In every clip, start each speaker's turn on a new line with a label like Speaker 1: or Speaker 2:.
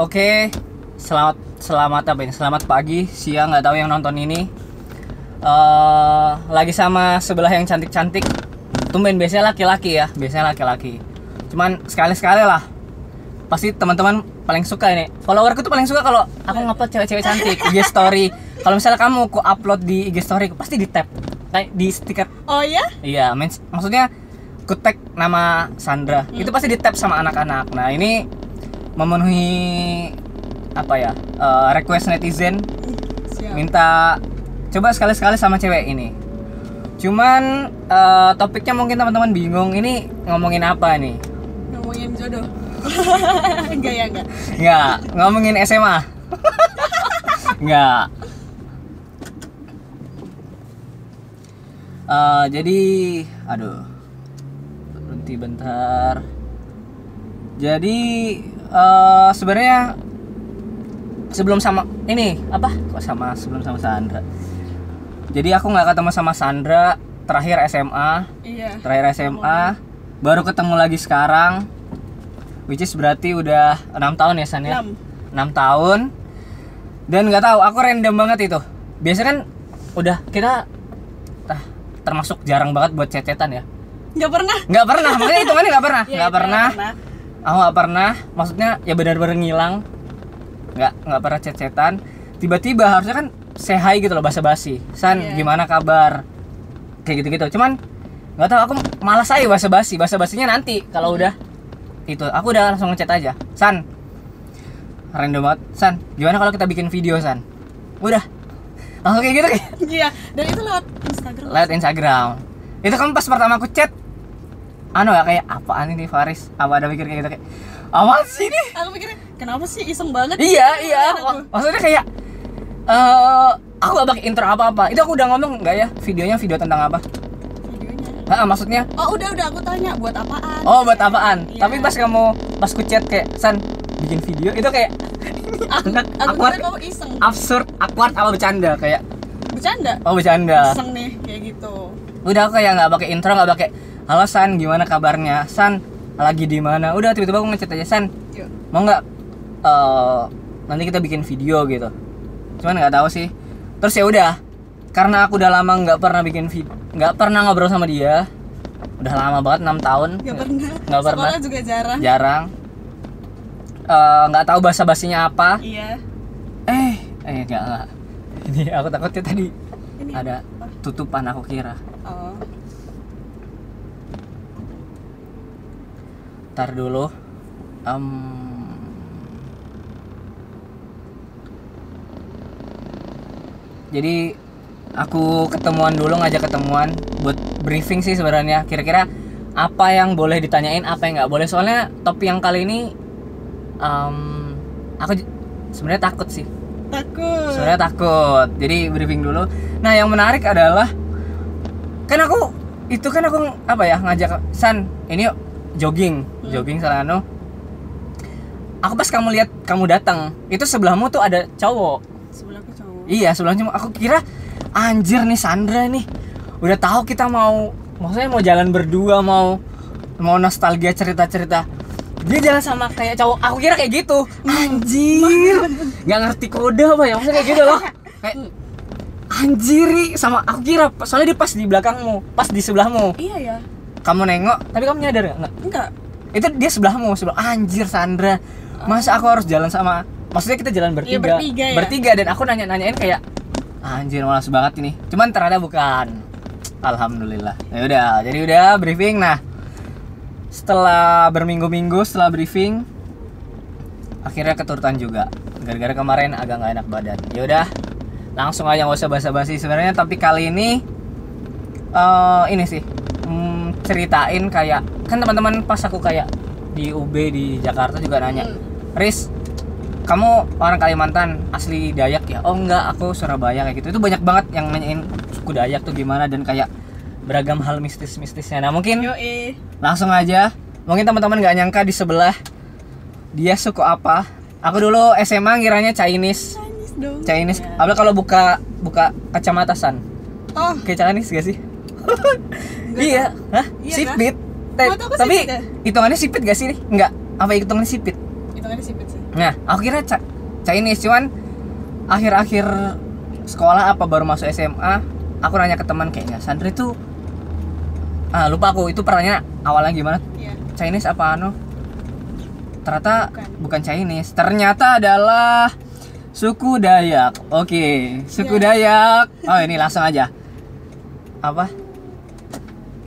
Speaker 1: Oke, selamat selamat apa ini? Selamat pagi, siang nggak tahu yang nonton ini. eh lagi sama sebelah yang cantik-cantik. Tumben biasanya laki-laki ya, biasanya laki-laki. Cuman sekali-sekali lah. Pasti teman-teman paling suka ini. Followerku tuh paling suka kalau aku ngupload cewek-cewek cantik IG story. Kalau misalnya kamu ku upload di IG story, pasti di tag, kayak di stiker
Speaker 2: Oh ya?
Speaker 1: Iya, mens- maksudnya ku tag nama Sandra. Itu pasti di tap sama anak-anak. Nah, ini memenuhi apa ya? eh, request netizen
Speaker 2: Siap.
Speaker 1: minta coba sekali-sekali sama cewek ini. Cuman eh, topiknya mungkin teman-teman bingung ini ngomongin apa nih?
Speaker 2: Ngomongin jodoh. enggak ya enggak.
Speaker 1: Enggak, ngomongin SMA. Enggak. Eh, jadi aduh. Berhenti bentar. Jadi eh sebenarnya sebelum sama ini apa? Kok sama sebelum sama Sandra. Jadi aku nggak ketemu sama Sandra terakhir SMA,
Speaker 2: Iya.
Speaker 1: terakhir SMA, baru ketemu lagi sekarang. Which is berarti udah enam tahun ya San ya?
Speaker 2: Enam.
Speaker 1: 6 tahun dan nggak tahu aku random banget itu biasanya kan udah kita ah, termasuk jarang banget buat cecetan ya
Speaker 2: Enggak pernah.
Speaker 1: nggak pernah makanya hitungannya nggak pernah
Speaker 2: Iya,
Speaker 1: nggak
Speaker 2: itu
Speaker 1: pernah
Speaker 2: nggak
Speaker 1: aku nggak pernah maksudnya ya benar-benar ngilang. Nggak nggak pernah cecetan. Tiba-tiba harusnya kan hi gitu loh basa-basi. San
Speaker 2: Iya.
Speaker 1: gimana kabar? Kayak gitu-gitu. Cuman nggak tahu aku malas aja basa-basi. Basa-basinya nanti kalau udah itu. Aku udah langsung ngechat aja. San. Random banget. San gimana kalau kita bikin video san? Udah. Langsung kayak gitu. Kayak
Speaker 2: Iya, dan itu lewat Instagram.
Speaker 1: lihat Instagram. Itu kan pas pertama aku chat anu ya kayak apaan ini Faris apa ada mikir kayak gitu kayak apa sih ini
Speaker 2: Aku pikirnya, kenapa sih iseng banget?
Speaker 1: iya iya
Speaker 2: Aku.
Speaker 1: Mak- maksudnya kayak eh aku gak pakai intro apa apa itu aku udah ngomong nggak ya videonya video tentang apa
Speaker 2: Videonya.
Speaker 1: Ah, maksudnya
Speaker 2: Oh, udah udah aku tanya buat apaan?
Speaker 1: oh buat apaan
Speaker 2: Iya.
Speaker 1: tapi pas kamu pas ku chat kayak san bikin video itu kayak
Speaker 2: aku, aku
Speaker 1: awkward
Speaker 2: kamu iseng.
Speaker 1: absurd awkward apa bercanda kayak
Speaker 2: Bercanda.
Speaker 1: oh bercanda
Speaker 2: Iseng nih kayak gitu.
Speaker 1: udah aku kayak nggak pakai intro nggak pakai halo san gimana kabarnya san lagi di mana udah tiba-tiba aku ngechat aja san
Speaker 2: Yuk.
Speaker 1: mau nggak eh, nanti kita bikin video gitu cuman nggak tahu sih terus ya udah karena aku udah lama nggak pernah bikin video nggak pernah ngobrol sama dia udah lama banget enam tahun
Speaker 2: Gak pernah.
Speaker 1: Nggak pernah.
Speaker 2: Sekolah juga jarang.
Speaker 1: jarang Eh, nggak tahu bahasa basinya apa
Speaker 2: Iya.
Speaker 1: eh eh nggak nggak ini aku takutnya tadi
Speaker 2: Ini
Speaker 1: ada
Speaker 2: apa?
Speaker 1: tutupan aku kira
Speaker 2: Oh.
Speaker 1: Ntar dulu. Em, jadi aku ketemuan dulu ngajak ketemuan buat briefing sih sebenarnya. Kira-kira apa yang boleh ditanyain, apa yang nggak boleh. Soalnya topik yang kali ini em, aku sebenarnya takut sih.
Speaker 2: Takut.
Speaker 1: Sebenarnya takut. Jadi briefing dulu. Nah, yang menarik adalah kan aku itu kan aku apa ya ngajak San ini yuk jogging, jogging Salano. Aku pas kamu lihat kamu datang, itu sebelahmu tuh ada cowok.
Speaker 2: Sebelahku cowok.
Speaker 1: Iya, sebelahnya aku kira anjir nih Sandra nih. Udah tahu kita mau maksudnya mau jalan berdua, mau mau nostalgia cerita-cerita. Dia jalan sama kayak cowok. Aku kira kayak gitu. Anjir. nggak ngerti kode apa ya? Maksudnya kayak gitu loh. Kayak anjiri sama aku kira soalnya dia pas di belakangmu, pas di sebelahmu.
Speaker 2: Iya ya.
Speaker 1: Kamu nengok, tapi kamu nyadar nggak? Nggak.
Speaker 2: Enggak.
Speaker 1: Itu dia sebelahmu, sebelah anjir Sandra. Masa aku harus jalan sama Maksudnya kita jalan bertiga.
Speaker 2: Iya, bertiga ya.
Speaker 1: Bertiga dan aku nanya-nanyain kayak anjir malas banget ini. Cuman ternyata bukan. Alhamdulillah. Ya udah, jadi udah briefing. Nah, setelah berminggu-minggu setelah briefing akhirnya keturutan juga. Gara-gara kemarin agak nggak enak badan. Ya udah, langsung aja nggak usah basa-basi. Sebenarnya tapi kali ini eh ini sih ceritain kayak kan teman-teman pas aku kayak di UB di Jakarta juga nanya, Riz, kamu orang Kalimantan asli Dayak ya? Oh enggak, aku Surabaya kayak gitu. Itu banyak banget yang nanyain suku Dayak tuh gimana dan kayak beragam hal mistis-mistisnya. Nah mungkin
Speaker 2: Yo eh.
Speaker 1: langsung aja. Mungkin teman-teman nggak nyangka di sebelah dia suku apa. Aku dulu SMA ngiranya Chinese.
Speaker 2: Chinese dong.
Speaker 1: Chinese.
Speaker 2: Ya.
Speaker 1: Apalagi kalau buka buka kacamata san.
Speaker 2: Oh,
Speaker 1: Kayak Chinese gak sih?
Speaker 2: Enggak
Speaker 1: iya, hah?
Speaker 2: Iya
Speaker 1: sipit. Ta-
Speaker 2: Mata aku
Speaker 1: tapi
Speaker 2: sipit ya?
Speaker 1: hitungannya sipit gak sih nih? Enggak. Apa hitungannya sipit?
Speaker 2: hitungannya sipit sih
Speaker 1: Nah, aku kira Ca- Chinese cuman akhir-akhir sekolah apa baru masuk SMA, aku nanya ke teman kayaknya Sandra itu ah lupa aku itu pertanyaan awalnya gimana?
Speaker 2: iya
Speaker 1: Chinese apa anu? Ternyata
Speaker 2: Bukan.
Speaker 1: bukan, Chinese, ternyata adalah suku Dayak. Oke, suku
Speaker 2: Iya.
Speaker 1: Dayak. Oh, ini langsung aja. Apa?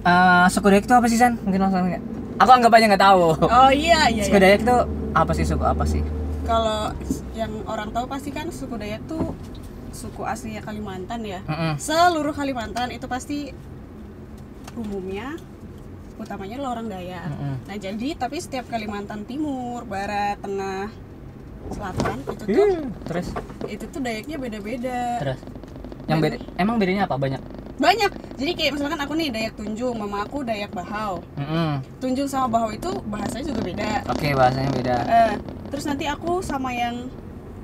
Speaker 1: Eh, suku Dayak itu apa sih, San? Mungkin langsung aja. Aku anggap aja nggak tahu.
Speaker 2: oh iya iya,
Speaker 1: suku
Speaker 2: iya.
Speaker 1: Dayak itu apa sih suku apa sih?
Speaker 2: kalau yang orang tahu pasti kan suku Dayak tuh suku aslinya Kalimantan ya
Speaker 1: Mm-mm.
Speaker 2: seluruh Kalimantan itu pasti umumnya utamanya lo orang Dayak.
Speaker 1: Mm-mm.
Speaker 2: Nah jadi tapi setiap Kalimantan Timur, Barat, Tengah, Selatan itu tuh
Speaker 1: Hmm, Terus
Speaker 2: itu tuh Dayaknya beda-beda.
Speaker 1: terus yang beda emang bedanya apa banyak?
Speaker 2: Banyak. Jadi kayak misalkan aku nih Dayak Tunjung, mama aku Dayak Bahau.
Speaker 1: Mm-mm.
Speaker 2: Tunjung sama Bahau itu bahasanya juga beda.
Speaker 1: Oke bahasanya beda.
Speaker 2: Eh, terus nanti aku sama yang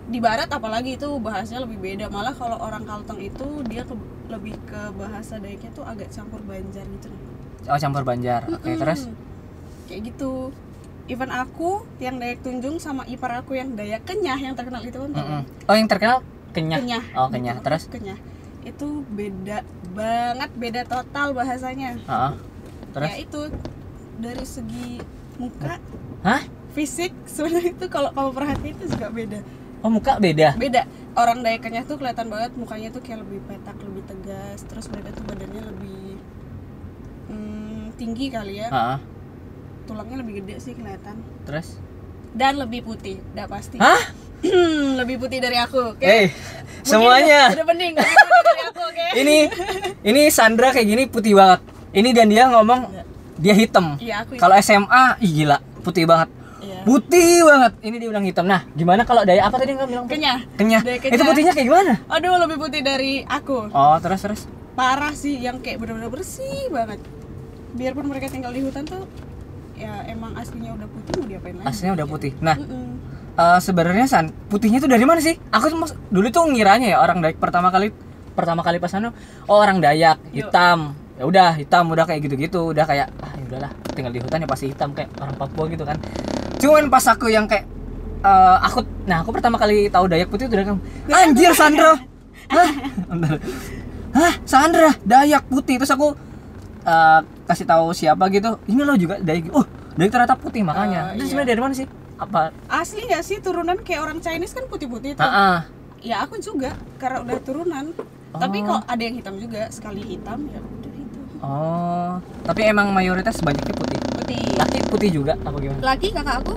Speaker 2: di barat apalagi itu bahasanya lebih beda. Malah kalau orang Kalteng itu dia ke- lebih ke bahasa Dayaknya tuh agak campur Banjar gitu.
Speaker 1: Oh campur Banjar. Oke
Speaker 2: Mm-mm.
Speaker 1: terus
Speaker 2: kayak gitu even aku yang Dayak Tunjung sama ipar aku yang Dayak Kenyah yang terkenal itu kan
Speaker 1: Mm-mm. Oh yang terkenal Kenyah.
Speaker 2: Kenyah
Speaker 1: Oh Kenyah.
Speaker 2: Gitu.
Speaker 1: Terus?
Speaker 2: Kenyah itu beda banget beda total bahasanya
Speaker 1: Heeh. Terus?
Speaker 2: ya itu dari segi muka
Speaker 1: Hah?
Speaker 2: fisik sebenarnya itu kalau kamu perhatiin itu juga beda
Speaker 1: Oh muka beda.
Speaker 2: beda orang Dayak Kenyah tuh kelihatan banget mukanya tuh kayak lebih petak lebih tegas terus mereka tuh badannya lebih hmm, tinggi kali ya
Speaker 1: Heeh.
Speaker 2: tulangnya lebih gede sih kelihatan
Speaker 1: Terus?
Speaker 2: dan lebih putih, udah pasti.
Speaker 1: Hah?
Speaker 2: lebih putih dari aku, oke?
Speaker 1: Eh
Speaker 2: Mungkin
Speaker 1: semuanya.
Speaker 2: Udah, udah bening, aku?
Speaker 1: Ini ini Sandra kayak gini putih banget. Ini dan dia ngomong dia hitam.
Speaker 2: Iya.
Speaker 1: Kalau SMA, ih gila, putih banget.
Speaker 2: Iya.
Speaker 1: Putih banget. Ini dia bilang hitam. Nah, gimana kalau daya apa tadi kamu bilang?
Speaker 2: Kenyah.
Speaker 1: Kenyah. Itu putihnya kayak gimana?
Speaker 2: Aduh, lebih putih dari aku.
Speaker 1: Oh, terus terus.
Speaker 2: Parah sih, yang kayak bener-bener bersih banget. Biarpun mereka tinggal di hutan tuh, ya emang aslinya udah putih mau diapain lagi?
Speaker 1: Aslinya udah putih. Nah. Eh, sebenarnya San, putihnya tuh dari mana sih? Aku tuh mas- dulu tuh ngiranya ya orang Dayak pertama kali pertama kali pas anu, oh orang Dayak hitam. Ya udah hitam, udah kayak gitu-gitu, udah kayak ah ya udahlah, tinggal di hutan ya pasti hitam kayak orang Papua gitu kan. Cuman pas aku yang kayak eh, aku nah aku pertama kali tahu Dayak putih itu dari kamu. Anjir Sandra. Hah? Hah, Sandra, Dayak putih. Terus aku eh, kasih tahu siapa gitu. Ini lo juga Dayak. Oh, Dayak ternyata putih makanya.
Speaker 2: Oh,
Speaker 1: Itu
Speaker 2: iya.
Speaker 1: sebenarnya dari mana sih? Apa?
Speaker 2: Asli gak sih turunan kayak orang Chinese kan putih-putih tuh?
Speaker 1: Ah.
Speaker 2: Ya aku juga, karena udah turunan. Tapi
Speaker 1: Oh.
Speaker 2: kok ada yang hitam juga, sekali hitam ya udah hitam.
Speaker 1: Oh, tapi emang mayoritas banyaknya putih.
Speaker 2: Putih.
Speaker 1: Laki putih juga apa gimana?
Speaker 2: Laki kakak aku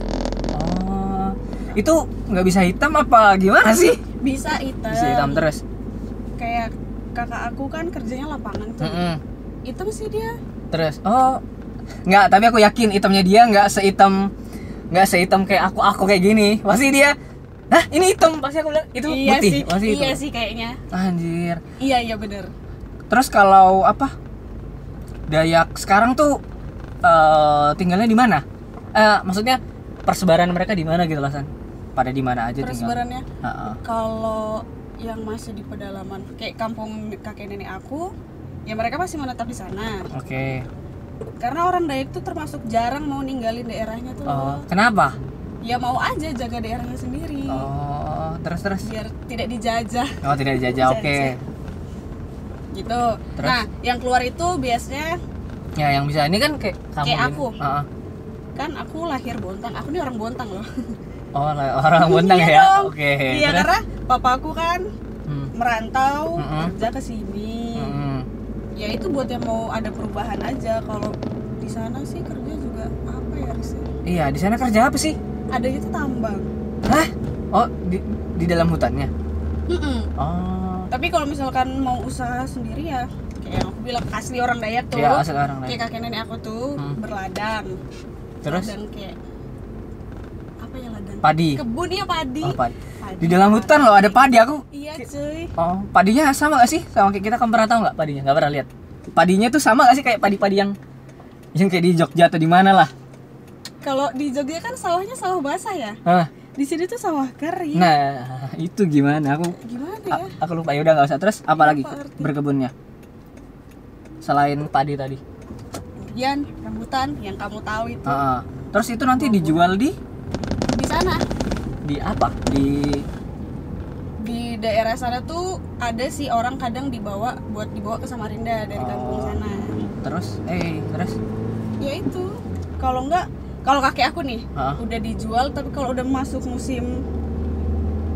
Speaker 1: Oh, itu nggak bisa hitam apa gimana sih?
Speaker 2: bisa hitam.
Speaker 1: Bisa hitam terus.
Speaker 2: Kayak kakak aku kan kerjanya lapangan tuh.
Speaker 1: Mm-mm.
Speaker 2: Hitam sih dia.
Speaker 1: Terus, oh, nggak. Tapi aku yakin hitamnya dia nggak sehitam, nggak sehitam kayak aku. Aku kayak gini. Pasti dia. Hah, ini hitam. Pasti aku bilang itu
Speaker 2: iya
Speaker 1: putih.
Speaker 2: sih.
Speaker 1: Pasti itu.
Speaker 2: iya sih kayaknya.
Speaker 1: Anjir.
Speaker 2: Iya iya bener.
Speaker 1: Terus kalau apa? Dayak sekarang tuh eh, tinggalnya di mana? Eh, maksudnya persebaran mereka di mana gitu lah San? Pada di mana aja?
Speaker 2: Persebarannya
Speaker 1: Heeh.
Speaker 2: kalau yang masih di pedalaman kayak kampung kakek nenek aku, ya mereka masih menetap di sana.
Speaker 1: Oke.
Speaker 2: Karena orang Dayak tuh termasuk jarang mau ninggalin daerahnya tuh.
Speaker 1: Oh, kenapa?
Speaker 2: Ya mau aja jaga daerahnya sendiri.
Speaker 1: Oh, terus terus.
Speaker 2: Biar tidak dijajah
Speaker 1: Oh, tidak dijajah. Oke.
Speaker 2: gitu.
Speaker 1: Terus?
Speaker 2: Nah, yang keluar itu biasanya
Speaker 1: Ya, yang bisa ini kan kayak kamu
Speaker 2: Kayak aku.
Speaker 1: Heeh.
Speaker 2: kan aku lahir Bontang. Aku nih orang Bontang loh.
Speaker 1: Oh, orang Bontang
Speaker 2: Iya
Speaker 1: ya. Oke.
Speaker 2: Iya
Speaker 1: terus?
Speaker 2: karena papaku kan
Speaker 1: Hmm.
Speaker 2: merantau
Speaker 1: Mm-mm.
Speaker 2: kerja ke sini. Ya itu buat yang mau ada perubahan aja. Kalau di sana sih kerja juga apa ya harusnya?
Speaker 1: Iya, di sana kerja apa sih?
Speaker 2: Ada itu tambang.
Speaker 1: Hah? Oh, di di dalam hutannya.
Speaker 2: Mm-mm.
Speaker 1: Oh.
Speaker 2: Tapi kalau misalkan mau usaha sendiri ya kayak yang aku bilang asli orang Dayak tuh.
Speaker 1: Iya, asal orang
Speaker 2: Kayak
Speaker 1: lain.
Speaker 2: kakek nenek aku tuh
Speaker 1: Hmm.
Speaker 2: berladang.
Speaker 1: Terus
Speaker 2: Dan kayak apa ya ladang?
Speaker 1: padi.
Speaker 2: Kebun ya padi.
Speaker 1: Oh, padi.
Speaker 2: Padi.
Speaker 1: Di dalam hutan loh ada padi aku.
Speaker 2: Iya cuy.
Speaker 1: Oh, padinya sama gak sih sama kayak kita? Kamu pernah tahu nggak padinya? Nggak pernah lihat. Padinya tuh sama gak sih kayak padi-padi yang yang kayak di Jogja atau di mana lah?
Speaker 2: Kalau di Jogja kan sawahnya sawah basah ya.
Speaker 1: Hah.
Speaker 2: Di sini tuh sawah kering.
Speaker 1: Nah, itu gimana? Aku
Speaker 2: Gimana
Speaker 1: a-
Speaker 2: ya?
Speaker 1: aku lupa ya udah nggak usah. Terus apa lagi
Speaker 2: Lupa arti.
Speaker 1: berkebunnya? Selain padi tadi.
Speaker 2: Durian, rambutan yang kamu tahu itu.
Speaker 1: Ah. Terus itu nanti dijual di
Speaker 2: Di sana
Speaker 1: Di apa? Di
Speaker 2: di daerah sana tuh ada sih orang kadang dibawa buat dibawa ke Samarinda dari kampung
Speaker 1: Oh.
Speaker 2: sana
Speaker 1: terus eh terus
Speaker 2: ya itu kalau enggak kalau kakek aku nih
Speaker 1: Hah?
Speaker 2: udah dijual tapi kalau udah masuk musim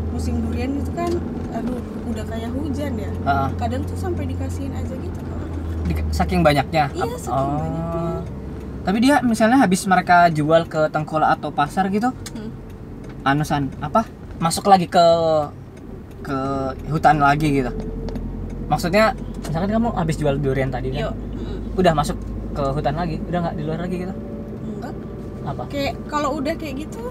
Speaker 2: musim durian itu kan aduh udah kayak hujan ya
Speaker 1: Ah,
Speaker 2: kadang tuh sampai dikasihin aja gitu
Speaker 1: di- saking banyaknya.
Speaker 2: Iya, saking banyaknya.
Speaker 1: Tapi dia misalnya habis mereka jual ke tengkola atau pasar gitu,
Speaker 2: Hmm.
Speaker 1: Anusan apa? Masuk lagi ke ke hutan lagi gitu. Maksudnya misalkan kamu habis jual durian tadi kan,
Speaker 2: yuk Mm.
Speaker 1: udah masuk ke hutan lagi, udah nggak di luar lagi gitu.
Speaker 2: enggak
Speaker 1: Apa?
Speaker 2: kayak kalau udah kayak gitu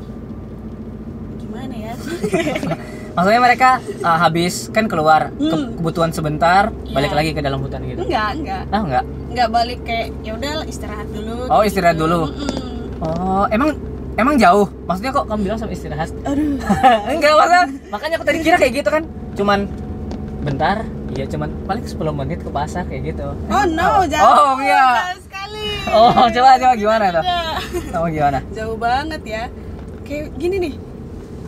Speaker 2: gimana ya
Speaker 1: Maksudnya mereka ah, habis kan keluar ke
Speaker 2: Hmm.
Speaker 1: kebutuhan sebentar,
Speaker 2: Iya.
Speaker 1: balik lagi ke dalam hutan gitu.
Speaker 2: enggak enggak
Speaker 1: Ah enggak.
Speaker 2: enggak balik kayak ya udah istirahat dulu
Speaker 1: Oh, istirahat
Speaker 2: gitu.
Speaker 1: dulu.
Speaker 2: Mm-mm.
Speaker 1: Oh, emang emang jauh? Maksudnya kok kamu bilang sampai istirahat?
Speaker 2: aduh.
Speaker 1: Enggak masa makanya aku tadi kira kayak gitu kan. Cuman bentar iya cuman paling 10 menit ke pasar kayak gitu.
Speaker 2: Oh no jauh
Speaker 1: oh iya.
Speaker 2: jauh sekali.
Speaker 1: Oh coba coba gimana tuh?
Speaker 2: Beda.
Speaker 1: kamu gimana?
Speaker 2: Jauh banget ya. Kayak gini nih.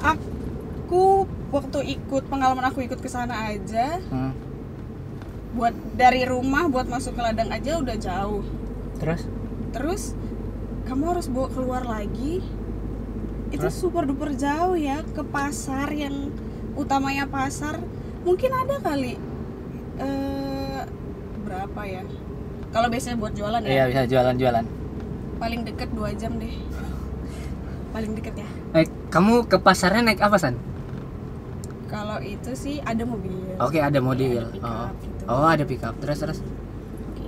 Speaker 2: Aku waktu ikut pengalaman aku ikut ke sana aja
Speaker 1: hmm.
Speaker 2: buat dari rumah buat masuk ke ladang aja udah jauh.
Speaker 1: Terus?
Speaker 2: Terus kamu harus bawa keluar lagi itu
Speaker 1: Terus?
Speaker 2: super duper jauh ya ke pasar yang utamanya pasar. Mungkin ada kali. Eh berapa ya? Kalau biasanya buat jualan
Speaker 1: iya
Speaker 2: ya
Speaker 1: bisa jualan jualan.
Speaker 2: Paling deket dua jam deh. Paling deket ya.
Speaker 1: Naik kamu ke pasarnya naik apa san?
Speaker 2: Kalau itu sih ada mobil.
Speaker 1: Oke ada mobil.
Speaker 2: Ada pick
Speaker 1: oh
Speaker 2: gitu.
Speaker 1: oh ada pick up terus? Terus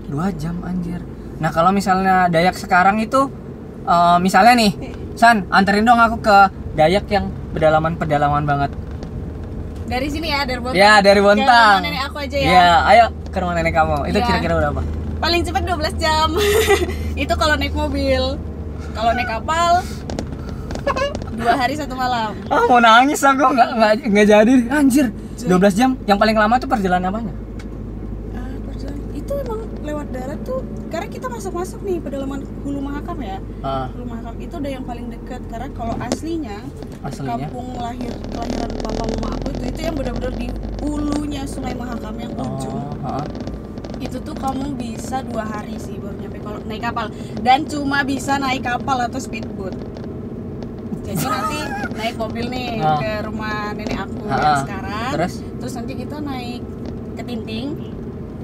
Speaker 1: dua jam anjir. Nah kalau misalnya Dayak sekarang itu eh, misalnya nih San anterin dong aku ke Dayak yang pedalaman pedalaman banget
Speaker 2: dari sini ya dari Bontang
Speaker 1: Ya dari Bontang.
Speaker 2: rumah nenek aku aja ya
Speaker 1: Ya, ayo ke rumah nenek kamu. Itu
Speaker 2: Iya.
Speaker 1: kira-kira berapa?
Speaker 2: paling cepat 12 jam itu kalau naik mobil kalau naik kapal dua hari satu malam
Speaker 1: Ah, mau nangis aku nggak nggak jadi. Anjir, 12 jam. Yang paling lama tuh perjalanan apanya?
Speaker 2: Ah, perjalanan itu emang darat tuh karena kita masuk masuk nih pedalaman Hulu Mahakam ya.
Speaker 1: Ah,
Speaker 2: Hulu Mahakam itu udah yang paling dekat karena kalau aslinya
Speaker 1: aslinya.
Speaker 2: kampung lahir kelahiran papa mama aku itu itu yang benar-benar di hulunya Sungai Mahakam yang ujung.
Speaker 1: Oh, ah.
Speaker 2: itu tuh kamu bisa dua hari sih baru nyampe kalau naik kapal. Dan cuma bisa naik kapal atau speedboat. Jadi nanti naik mobil nih
Speaker 1: Ah.
Speaker 2: ke rumah nenek aku yang sekarang.
Speaker 1: Terus?
Speaker 2: Terus nanti kita naik ke Tinting.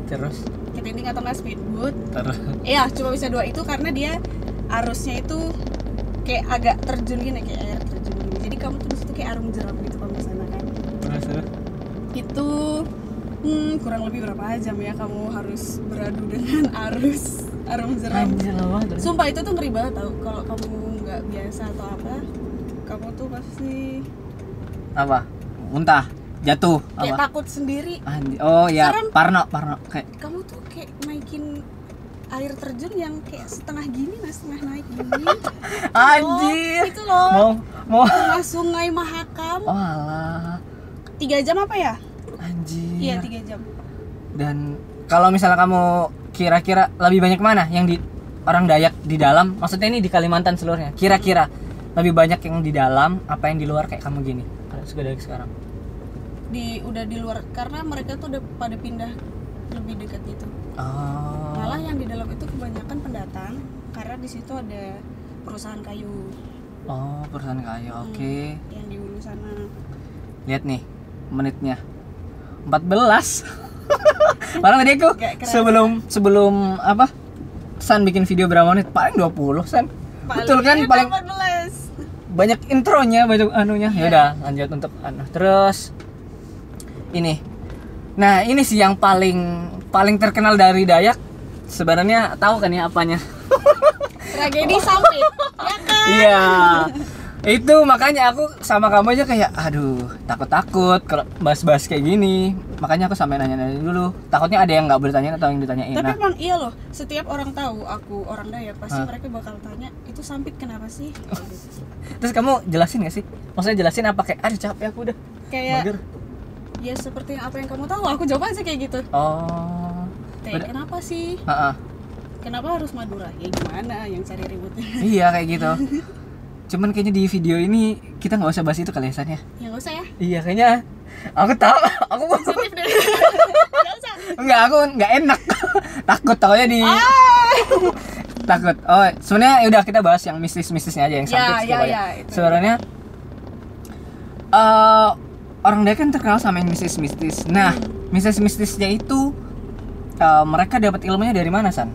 Speaker 1: Terus
Speaker 2: ke Tinting atau nggak speedboat. Iya, cuma bisa dua itu karena dia arusnya itu kayak agak terjun gini kayak air terjun gini. Jadi kamu tuh di situ kayak arum jeram gitu kalau di sana kan.
Speaker 1: Terus.
Speaker 2: Itu hmm, kurang lebih berapa jam ya kamu harus beradu dengan arus arum jeram. Sumpah itu tuh ngeri banget tau kalau kamu nggak biasa atau apa, kamu tuh pasti
Speaker 1: Apa? Muntah, jatuh,
Speaker 2: kayak
Speaker 1: apa?
Speaker 2: takut sendiri.
Speaker 1: Oh ya,
Speaker 2: Serem.
Speaker 1: Parno, Parno kayak
Speaker 2: Kamu tuh kayak naikin air terjun yang kayak setengah gini nah setengah naik gini
Speaker 1: anjir.
Speaker 2: itu loh
Speaker 1: Mau mau
Speaker 2: tengah sungai Mahakam
Speaker 1: Oh alah.
Speaker 2: tiga jam apa ya
Speaker 1: Anjir.
Speaker 2: iya tiga jam
Speaker 1: Dan kalau misalnya kamu kira-kira lebih banyak mana yang di orang Dayak di dalam? Maksudnya ini di Kalimantan seluruhnya. Kira-kira lebih banyak yang di dalam apa yang di luar kayak kamu gini? Suka Dayak sekarang.
Speaker 2: Di udah di luar karena mereka tuh udah pada pindah lebih dekat itu
Speaker 1: Oh.
Speaker 2: malah yang di dalam itu kebanyakan pendatang karena di situ ada perusahaan kayu
Speaker 1: Oh, perusahaan kayu. Oke.
Speaker 2: yang di hulu sana
Speaker 1: Lihat nih menitnya. 14. Padahal tadi aku sebelum sebelum apa? San bikin video berapa menit? Paling 20, San. Betul kan
Speaker 2: Paling
Speaker 1: paling
Speaker 2: 14.
Speaker 1: banyak intronya banyak anunya
Speaker 2: Iya.
Speaker 1: ya udah lanjut untuk anu terus ini. Nah ini sih yang paling paling terkenal dari Dayak. Sebenarnya tahu kan ya apanya?
Speaker 2: Tragedi sampit ya kan?
Speaker 1: Iya. Itu makanya aku sama kamu aja kayak aduh takut takut kalau bahas-bahas kayak gini. Makanya aku sampai nanya-nanya dulu. Takutnya ada yang nggak boleh tanya atau yang ditanyain.
Speaker 2: Tapi
Speaker 1: nah.
Speaker 2: emang iya loh setiap orang tahu aku orang Dayak pasti
Speaker 1: Hah?
Speaker 2: mereka bakal tanya itu sampit kenapa sih?
Speaker 1: Terus kamu jelasin gak sih? Maksudnya jelasin apa kayak aduh capek aku udah.
Speaker 2: Kayak
Speaker 1: mager
Speaker 2: ya seperti apa yang kamu tahu aku jawab aja kayak gitu.
Speaker 1: Oh
Speaker 2: Teh, kenapa sih?
Speaker 1: Ha
Speaker 2: kenapa harus Madura? Ya gimana yang cari ributnya?
Speaker 1: Iya kayak gitu. Cuman kayaknya di video ini kita nggak usah bahas itu kali ya San ya.
Speaker 2: ya nggak usah ya.
Speaker 1: Iya kayaknya aku tahu. Aku
Speaker 2: sensitif deh nggak usah.
Speaker 1: Enggak aku nggak enak. Takut takutnya di
Speaker 2: ah!
Speaker 1: Takut. Oh sebenarnya ya udah kita bahas yang mistis-mistisnya aja yang
Speaker 2: Ya,
Speaker 1: sakit
Speaker 2: ya,
Speaker 1: aja.
Speaker 2: ya, itu.
Speaker 1: sebenarnya eh orang Dayak kan terkenal sama yang mistis-mistis nah
Speaker 2: Hmm.
Speaker 1: mistis-mistisnya itu eh, mereka dapat ilmunya dari mana san?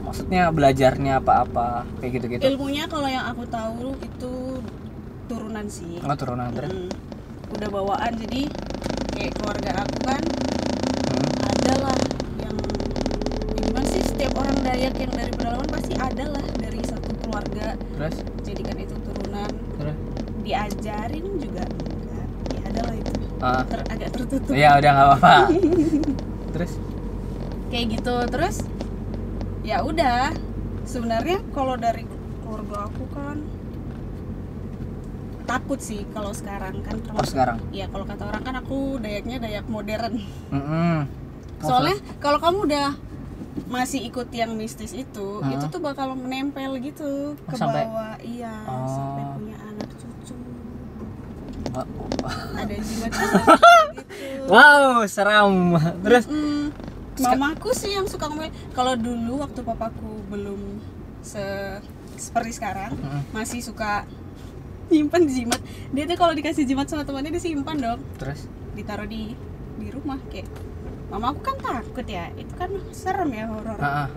Speaker 1: Maksudnya belajarnya apa-apa kayak gitu-gitu.
Speaker 2: Ilmunya kalau yang aku tahu itu turunan sih.
Speaker 1: Oh turunan terus
Speaker 2: Mm. udah bawaan jadi kayak keluarga aku kan
Speaker 1: Hmm.
Speaker 2: ada lah yang ya gimana sih setiap orang Dayak yang dari pedalaman pasti ada lah dari satu keluarga.
Speaker 1: Terus?
Speaker 2: Jadikan itu turunan.
Speaker 1: Terus?
Speaker 2: Diajarin juga enggak ya ada lah itu.
Speaker 1: Ah,
Speaker 2: Ter- agak tertutup.
Speaker 1: Ya udah nggak apa-apa. Terus?
Speaker 2: Kayak gitu terus? Ya udah. Sebenarnya kalau dari keluarga aku kan takut sih kalau sekarang kan
Speaker 1: oh
Speaker 2: termasuk
Speaker 1: sekarang?
Speaker 2: Ya kalau kata orang kan aku dayaknya dayak modern.
Speaker 1: Mm-mm. Oh,
Speaker 2: soalnya kalau kamu udah masih ikut yang mistis itu
Speaker 1: Hah?
Speaker 2: itu tuh bakal menempel gitu ke
Speaker 1: Oh, sampai-
Speaker 2: bawah. Iya
Speaker 1: Wah,
Speaker 2: ada jimat gitu.
Speaker 1: Wow, seram. Terus?
Speaker 2: Mm, mamaku sih yang suka ngomel kalau dulu waktu papaku belum se seperti sekarang
Speaker 1: Mm-mm.
Speaker 2: masih suka nyimpan jimat. Dia tuh kalau dikasih jimat sama temannya disimpan dong.
Speaker 1: Terus?
Speaker 2: Ditaruh di di rumah kayak mama aku kan takut ya itu kan serem ya horor.
Speaker 1: Ah, ah.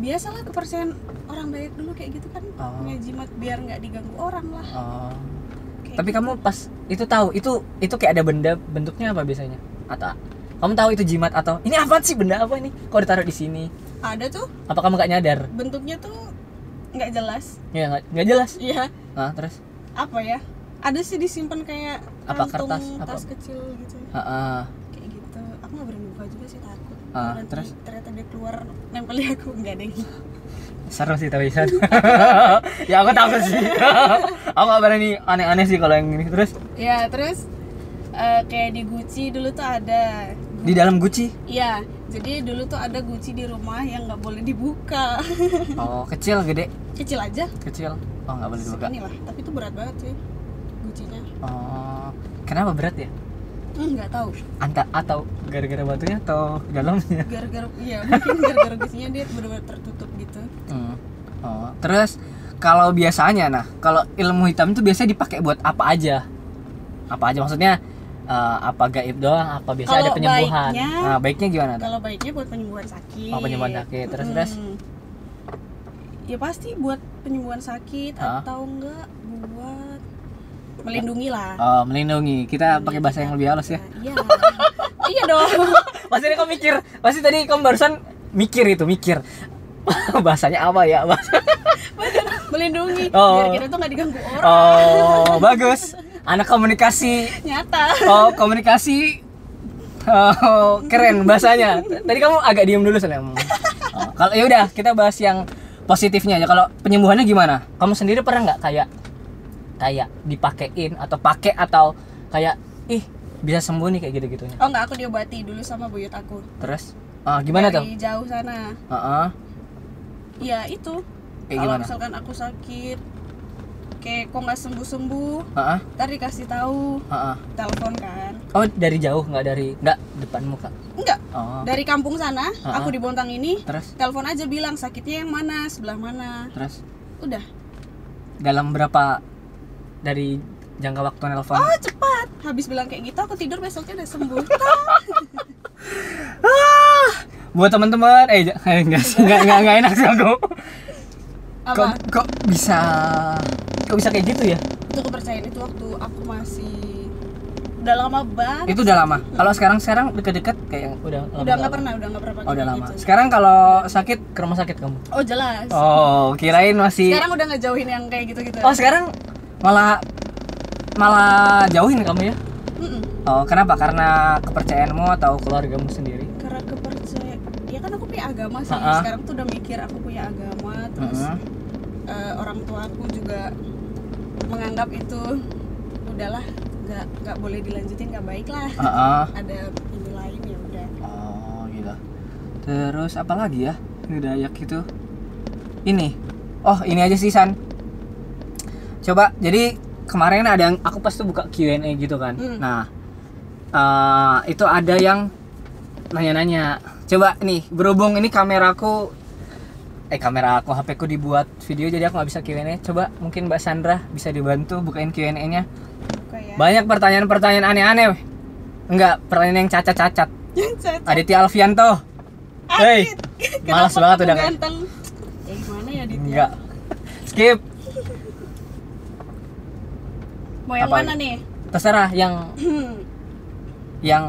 Speaker 2: biasalah kepercayaan orang Dayak dulu kayak gitu kan punya jimat biar nggak diganggu orang lah.
Speaker 1: Oh. Tapi kamu pas itu tahu itu itu kayak ada benda bentuknya apa biasanya? Atau kamu tahu itu jimat atau ini apa sih benda apa ini? Kok ditaruh di sini?
Speaker 2: ada tuh
Speaker 1: Apa kamu gak nyadar?
Speaker 2: bentuknya tuh nggak jelas
Speaker 1: Ya nggak nggak jelas.
Speaker 2: iya
Speaker 1: Nah, terus
Speaker 2: apa ya ada sih disimpan kayak
Speaker 1: Apa
Speaker 2: kantung
Speaker 1: kertas? Apa?
Speaker 2: tas kecil gitu
Speaker 1: ah.
Speaker 2: kayak gitu aku nggak berani buka juga sih takut Nanti
Speaker 1: terus?
Speaker 2: ternyata dia keluar nempel di aku nggak deh
Speaker 1: seru sih tapi San. ya aku takut sih. aku gak berani aneh-aneh sih kalau yang ini. Terus
Speaker 2: ya terus eh, kayak di Gucci dulu tuh ada
Speaker 1: di dalam Gucci.
Speaker 2: Iya, jadi dulu tuh ada Gucci di rumah yang nggak boleh dibuka.
Speaker 1: Oh, kecil gede?
Speaker 2: Kecil aja.
Speaker 1: Kecil. Oh, nggak boleh dibuka.
Speaker 2: Segini lah, tapi itu berat banget sih Gucci-nya.
Speaker 1: Oh. Kenapa berat ya?
Speaker 2: Nggak tahu.
Speaker 1: Anta atau gara-gara batunya atau dalamnya?
Speaker 2: Gara-gara iya, mungkin gara-gara Gucci-nya dia benar-benar tertutup gitu.
Speaker 1: Hmm. Oh, terus kalau biasanya nah, kalau ilmu hitam itu biasanya dipakai buat apa aja? Apa aja maksudnya? eh, apa gaib doang? Apa biasa ada penyembuhan?
Speaker 2: baiknya-
Speaker 1: nah, baiknya gimana?
Speaker 2: Kalau baiknya buat penyembuhan sakit.
Speaker 1: Oh, penyembuhan sakit. Terus,
Speaker 2: Hmm.
Speaker 1: terus?
Speaker 2: Ya pasti buat penyembuhan sakit
Speaker 1: Hah?
Speaker 2: atau enggak buat melindungi lah.
Speaker 1: Oh, melindungi. Kita pakai bahasa yang lebih halus ya.
Speaker 2: Iya. iya dong.
Speaker 1: Pasti tadi kamu mikir, pasti tadi kamu barusan mikir itu, mikir. Bahasanya apa ya? Bahasa-
Speaker 2: melindungi
Speaker 1: Oh.
Speaker 2: biar kita tuh nggak diganggu orang.
Speaker 1: Oh, bagus. Anak komunikasi
Speaker 2: Nyata.
Speaker 1: Oh, komunikasi oh, keren bahasanya. Tadi kamu agak diem dulu soalnya. Oh, kalau ya udah kita bahas yang positifnya aja. Kalau penyembuhannya gimana? Kamu sendiri pernah nggak kayak kayak dipakein atau pakai atau kayak ih bisa sembuh nih kayak gitu-gitunya.
Speaker 2: Oh enggak, aku diobati dulu sama buyut aku.
Speaker 1: Terus ah, gimana tuh?
Speaker 2: Dari jauh sana.
Speaker 1: Heeh.
Speaker 2: Ya itu.
Speaker 1: Kayak
Speaker 2: Kalau
Speaker 1: gimana?
Speaker 2: misalkan aku sakit, kayak kok nggak sembuh sembuh,
Speaker 1: Heeh.
Speaker 2: ntar dikasih tahu,
Speaker 1: Heeh.
Speaker 2: telepon kan?
Speaker 1: Oh, dari jauh nggak dari nggak depan muka.
Speaker 2: Enggak.
Speaker 1: Oh.
Speaker 2: Dari kampung sana,
Speaker 1: Ah.
Speaker 2: aku di Bontang ini,
Speaker 1: Terus
Speaker 2: telepon aja bilang sakitnya yang mana, sebelah mana.
Speaker 1: terus
Speaker 2: Udah.
Speaker 1: dalam berapa dari jangka waktu nelpon?
Speaker 2: Oh cepat. Habis bilang kayak gitu, aku tidur besoknya udah sembuh.
Speaker 1: Ah, buat teman-teman eh eh, enggak enggak enggak enggak enak sih aku kok kok bisa kok bisa kayak gitu ya
Speaker 2: Itu kepercayaan itu waktu aku masih udah lama banget.
Speaker 1: itu udah lama kalau sekarang sekarang deket-deket kayak yang udah lama
Speaker 2: udah nggak pernah, udah nggak pernah
Speaker 1: oh, udah lama
Speaker 2: gitu.
Speaker 1: sekarang kalau sakit ke rumah sakit kamu
Speaker 2: Oh jelas.
Speaker 1: oh kirain masih
Speaker 2: Sekarang udah ngejauhin yang kayak gitu-gitu.
Speaker 1: oh sekarang malah malah jauhin kamu ya
Speaker 2: Mm-mm.
Speaker 1: oh kenapa karena kepercayaanmu atau keluargamu sendiri
Speaker 2: Karena kepercayaan. Ya kan aku punya agama sih.
Speaker 1: Ha-ha.
Speaker 2: Sekarang tuh udah mikir aku punya agama, terus
Speaker 1: Heeh.
Speaker 2: eh, orang tua aku juga menganggap itu udahlah nggak nggak boleh dilanjutin nggak baik lah.
Speaker 1: Heeh.
Speaker 2: Ada ini lain ya udah.
Speaker 1: Oh gitu. Terus apa lagi ya? Dayak itu. Ini. Oh ini aja sih San. Coba jadi kemarin ada yang aku pas tuh buka Q&A gitu kan
Speaker 2: Hmm.
Speaker 1: nah eh, itu ada yang nanya-nanya coba nih berhubung ini kameraku eh kamera aku HP ku dibuat video jadi aku nggak bisa Q&A coba mungkin Mbak Sandra bisa dibantu bukain Q&A nya
Speaker 2: Buka ya.
Speaker 1: banyak pertanyaan-pertanyaan aneh-aneh enggak pertanyaan yang cacat-cacat
Speaker 2: Yang cacat.
Speaker 1: Aditya Alfianto Hei, malas banget udah
Speaker 2: ganteng. Ya gimana ya Ditya?
Speaker 1: enggak skip
Speaker 2: Mau yang
Speaker 1: Apa
Speaker 2: mana nih?
Speaker 1: terserah yang yang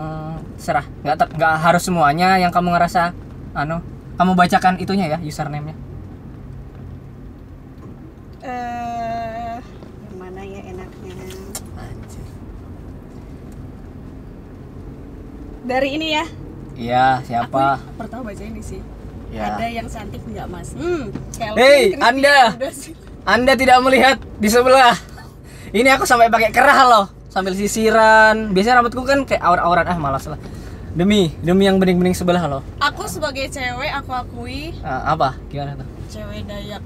Speaker 1: serah nggak ter- nggak harus semuanya yang kamu ngerasa anu kamu bacakan itunya ya username-nya
Speaker 2: Eh, mana ya enaknya? Dari ini ya.
Speaker 1: iya siapa
Speaker 2: Aku pertama baca ini sih.
Speaker 1: Ya.
Speaker 2: Ada yang cantik nggak mas? Hmm.
Speaker 1: Hei. Anda. Anda tidak melihat di sebelah ini aku sampai pakai kerah loh sambil sisiran biasanya rambutku kan kayak aur-auran ah malas lah demi demi yang bening-bening sebelah loh
Speaker 2: Aku sebagai cewek aku akui
Speaker 1: Ah, apa gimana tuh
Speaker 2: cewek Dayak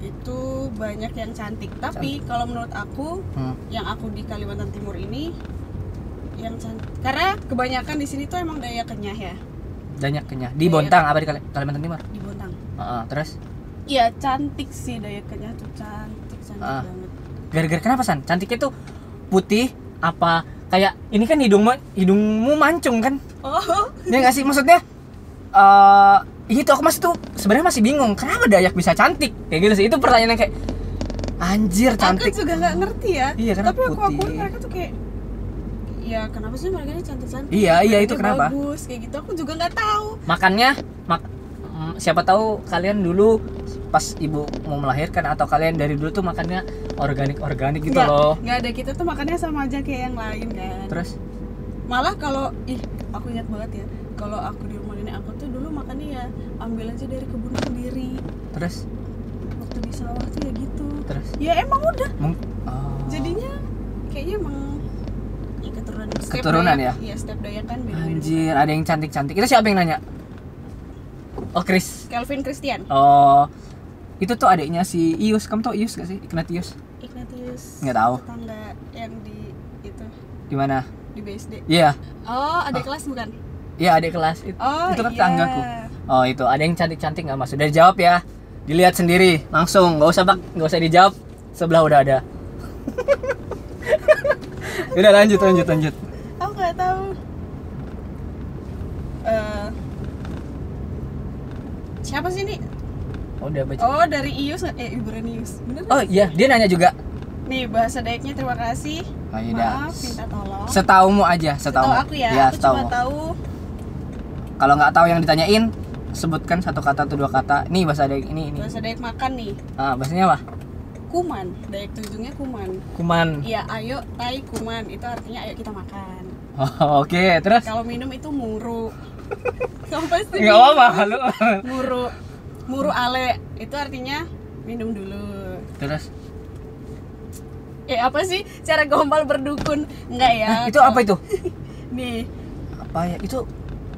Speaker 2: itu banyak yang cantik. Tapi kalau menurut aku
Speaker 1: Hmm.
Speaker 2: yang aku di Kalimantan Timur ini yang cantik karena kebanyakan di sini tuh emang Dayak kenyah ya
Speaker 1: banyak kenyah di
Speaker 2: Iya.
Speaker 1: Bontang apa di Kali- Kalimantan Timur
Speaker 2: di Bontang.
Speaker 1: Ah, ah, terus
Speaker 2: Iya cantik sih Dayak kenyah tuh cantik cantik
Speaker 1: Ah.
Speaker 2: banget.
Speaker 1: Gara-gara kenapa san cantiknya tuh putih apa kayak ini kan hidungmu hidungmu mancung kan
Speaker 2: Oh
Speaker 1: ya nggak sih maksudnya eh itu aku masih tuh sebenarnya masih bingung kenapa Dayak bisa cantik kayak gitu sih itu pertanyaan yang kayak anjir cantik
Speaker 2: aku juga nggak ngerti ya.
Speaker 1: Iya, karena
Speaker 2: Tapi aku
Speaker 1: putih.
Speaker 2: mereka tuh kayak ya kenapa sih mereka ini cantik cantik?
Speaker 1: Iya, iya, itu kenapa?
Speaker 2: Bagus kayak gitu aku juga nggak tahu.
Speaker 1: makannya mak mm, siapa tahu kalian dulu pas ibu mau melahirkan atau kalian dari dulu tuh makannya organik organik gitu
Speaker 2: Nggak,
Speaker 1: loh.
Speaker 2: nggak ada kita tuh makannya sama aja kayak yang lain kan.
Speaker 1: terus?
Speaker 2: Malah kalau ih aku ingat banget ya kalau aku di rumah nenek aku tuh dulu makannya ya ambil aja dari kebun sendiri.
Speaker 1: Terus?
Speaker 2: Waktu di sawah tuh ya gitu.
Speaker 1: Terus?
Speaker 2: Ya emang udah.
Speaker 1: Mung- oh.
Speaker 2: jadinya kayaknya emang ya keturunan. Step
Speaker 1: Keturunan
Speaker 2: Dayak-
Speaker 1: ya?
Speaker 2: iya step Dayak kan beda-beda.
Speaker 1: Anjir ada yang cantik cantik itu siapa yang nanya? Oh Chris.
Speaker 2: Kelvin Christian.
Speaker 1: Oh itu tuh adiknya si Ius. Kamu tau Ius gak sih? Ignatius?
Speaker 2: Ignatius
Speaker 1: Nggak tahu.
Speaker 2: tetangga yang di itu
Speaker 1: di mana?
Speaker 2: di BSD
Speaker 1: iya.
Speaker 2: Oh ada kelas bukan?
Speaker 1: Iya adik kelas. Itu,
Speaker 2: oh
Speaker 1: itu kan
Speaker 2: iya.
Speaker 1: tetanggaku. Oh itu. Ada yang cantik cantik nggak mas udah dijawab ya. Dilihat sendiri langsung. Nggak usah bak. Nggak usah dijawab. Sebelah udah ada. Udah lanjut lanjut lanjut.
Speaker 2: Aku nggak tahu. Eh, siapa sih ini
Speaker 1: oh, udah baca
Speaker 2: Oh dari Ius eh Ibranius bener
Speaker 1: oh iya dia nanya juga.
Speaker 2: Nih bahasa Dayaknya terima kasih.
Speaker 1: Oh, iya
Speaker 2: maaf minta tolong.
Speaker 1: Setaumu aja
Speaker 2: Setahu
Speaker 1: setaumu.
Speaker 2: aku ya,
Speaker 1: Iya,
Speaker 2: aku cuma
Speaker 1: setaumu.
Speaker 2: tahu.
Speaker 1: Kalau nggak tahu yang ditanyain sebutkan satu kata atau dua kata. Nih bahasa Dayak ini ini.
Speaker 2: Bahasa Dayak makan nih.
Speaker 1: Ah bahasanya apa?
Speaker 2: Kuman Dayak tujungnya kuman.
Speaker 1: Kuman.
Speaker 2: Iya ayo tai kuman. Itu artinya ayo kita makan.
Speaker 1: Oh, oke terus?
Speaker 2: Kalau minum itu muru. Kamu pasti
Speaker 1: nggak
Speaker 2: bingung.
Speaker 1: apa lu.
Speaker 2: Muru muru ale itu artinya minum dulu.
Speaker 1: Terus?
Speaker 2: Eh apa sih? Cara gombal berdukun. Enggak ya
Speaker 1: Hah, itu apa itu?
Speaker 2: Nih.
Speaker 1: Apa ya? Itu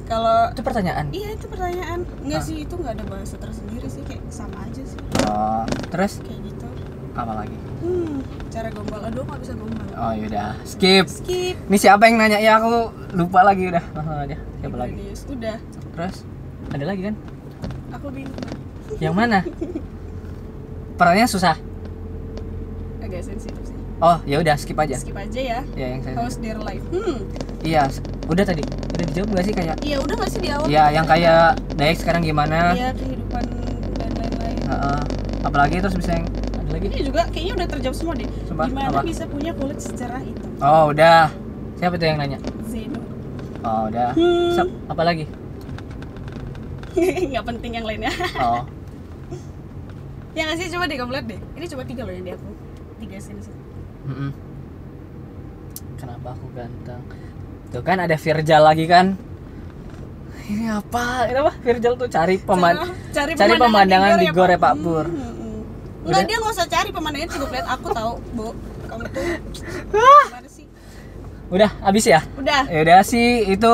Speaker 2: kalau
Speaker 1: itu pertanyaan?
Speaker 2: Iya itu pertanyaan. Enggak
Speaker 1: Ah.
Speaker 2: sih itu nggak ada bahasa tersendiri sih kayak sama aja sih.
Speaker 1: Oh, terus?
Speaker 2: Kayak gitu.
Speaker 1: Apa lagi?
Speaker 2: Hmm cara gombal. Aduh nggak bisa gombal.
Speaker 1: Oh yaudah skip.
Speaker 2: Skip.
Speaker 1: Ini siapa yang nanya ya? Aku lupa lagi udah. Langsung aja. Siapa lagi?
Speaker 2: Ibranius. Udah.
Speaker 1: Terus? Ada lagi kan?
Speaker 2: Aku bingung
Speaker 1: yang mana? Pertanyaannya susah.
Speaker 2: Agak sensitif sih.
Speaker 1: Oh ya udah skip aja.
Speaker 2: Skip aja ya.
Speaker 1: Ya yang saya
Speaker 2: how's their life? Hmm.
Speaker 1: Iya udah tadi. Udah dijawab gak sih kayak
Speaker 2: iya udah nggak sih di awal?
Speaker 1: Ya yang kayak Dayak sekarang gimana?
Speaker 2: Iya kehidupan dan lain-lain.
Speaker 1: Heeh. apalagi terus bisa yang ada lagi?
Speaker 2: Ini juga kayaknya udah terjawab semua deh.
Speaker 1: Sumpah,
Speaker 2: gimana
Speaker 1: apa?
Speaker 2: bisa punya kulit secerah itu?
Speaker 1: Oh udah. Siapa tuh yang nanya?
Speaker 2: Zeno.
Speaker 1: Oh udah.
Speaker 2: Hmm.
Speaker 1: Sep- apa lagi
Speaker 2: nggak penting yang lainnya.
Speaker 1: Oh.
Speaker 2: Ya nggak sih? Coba deh kamu lihat deh. Ini coba tiga loh yang di aku. Tiga sini sih
Speaker 1: Mm-mm. kenapa aku ganteng? Tuh kan ada Virjal lagi kan? Ini apa? Ini apa? Virjal tuh cari peman
Speaker 2: cari,
Speaker 1: cari pemandangan di Gor ya, Pak
Speaker 2: Hmm,
Speaker 1: Pur.
Speaker 2: hmm, hmm.
Speaker 1: Udah?
Speaker 2: Enggak dia nggak usah cari pemandangan cukup lihat aku tahu bu. Kamu tuh
Speaker 1: Ah!
Speaker 2: gimana sih?
Speaker 1: Udah habis ya?
Speaker 2: Udah.
Speaker 1: Ya udah sih itu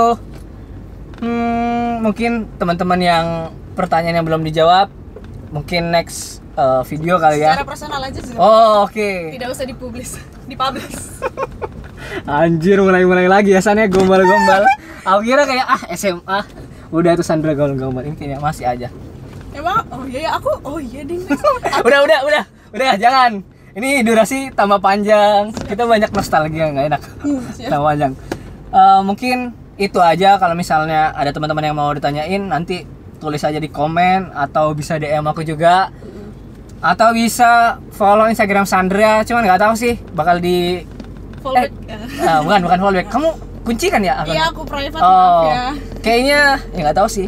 Speaker 1: hmm, mungkin teman-teman yang pertanyaan yang belum dijawab mungkin next eh, video kali ya.
Speaker 2: Secara personal aja sih.
Speaker 1: Oh, oke.
Speaker 2: Tidak usah dipublis, dipublish.
Speaker 1: Anjir mulai-mulai lagi ya sana gombal-gombal. Aku kira kayak ah SMA udah tuh Sandra gombal-gombal ini kayaknya masih aja.
Speaker 2: Emang? Oh iya ya aku. Oh iya ding.
Speaker 1: udah udah udah udah jangan. Ini durasi tambah panjang. Kita banyak nostalgia nggak enak.
Speaker 2: Hmm,
Speaker 1: tambah panjang. Eh, mungkin itu aja kalau misalnya ada teman-teman yang mau ditanyain nanti tulis aja di komen atau bisa DM aku juga atau bisa follow Instagram Sandra cuman nggak tahu sih bakal di
Speaker 2: Fallback.
Speaker 1: Ah, bukan bukan follow back. Kamu kunci kan ya?
Speaker 2: Iya aku private
Speaker 1: Oh,
Speaker 2: maaf ya.
Speaker 1: kayaknya ya nggak tahu sih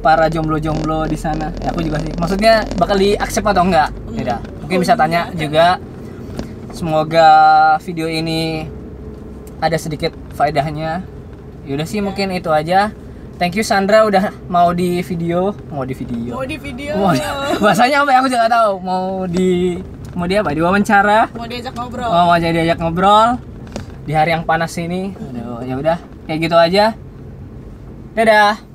Speaker 1: para jomblo-jomblo di sana. Ya aku juga sih. Maksudnya bakal di accept atau enggak? Tidak. Mungkin
Speaker 2: Oh,
Speaker 1: bisa
Speaker 2: iya.
Speaker 1: tanya juga. Semoga video ini ada sedikit faedahnya. Yaudah sih mungkin itu aja. Thank you Sandra udah mau di video, mau di video.
Speaker 2: Mau di video.
Speaker 1: Mau di- bahasanya apa ya aku juga nggak tahu. Mau di mau di apa? Di wawancara.
Speaker 2: Mau diajak ngobrol.
Speaker 1: Oh, mau jadi diajak ngobrol di hari yang panas ini. Aduh, ya udah, kayak gitu aja. Dadah.